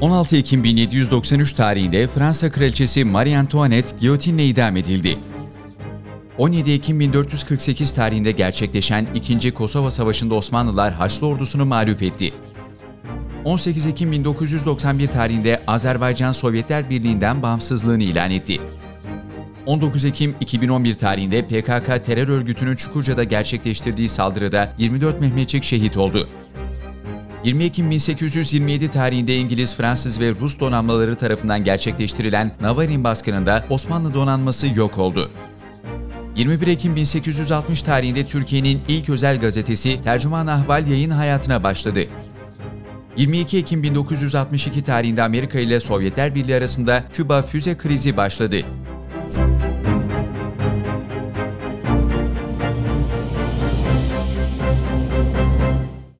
16 Ekim 1793 tarihinde Fransa Kraliçesi Marie Antoinette giyotinle idam edildi. 17 Ekim 1448 tarihinde gerçekleşen 2. Kosova Savaşı'nda Osmanlılar Haçlı ordusunu mağlup etti. 18 Ekim 1991 tarihinde Azerbaycan Sovyetler Birliği'nden bağımsızlığını ilan etti. 19 Ekim 2011 tarihinde PKK terör örgütünün Çukurca'da gerçekleştirdiği saldırıda 24 Mehmetçik şehit oldu. 20 Ekim 1827 tarihinde İngiliz, Fransız ve Rus donanmaları tarafından gerçekleştirilen Navarin baskınında Osmanlı donanması yok oldu. 21 Ekim 1860 tarihinde Türkiye'nin ilk özel gazetesi Tercüman Ahval yayın hayatına başladı. 22 Ekim 1962 tarihinde Amerika ile Sovyetler Birliği arasında Küba füze krizi başladı.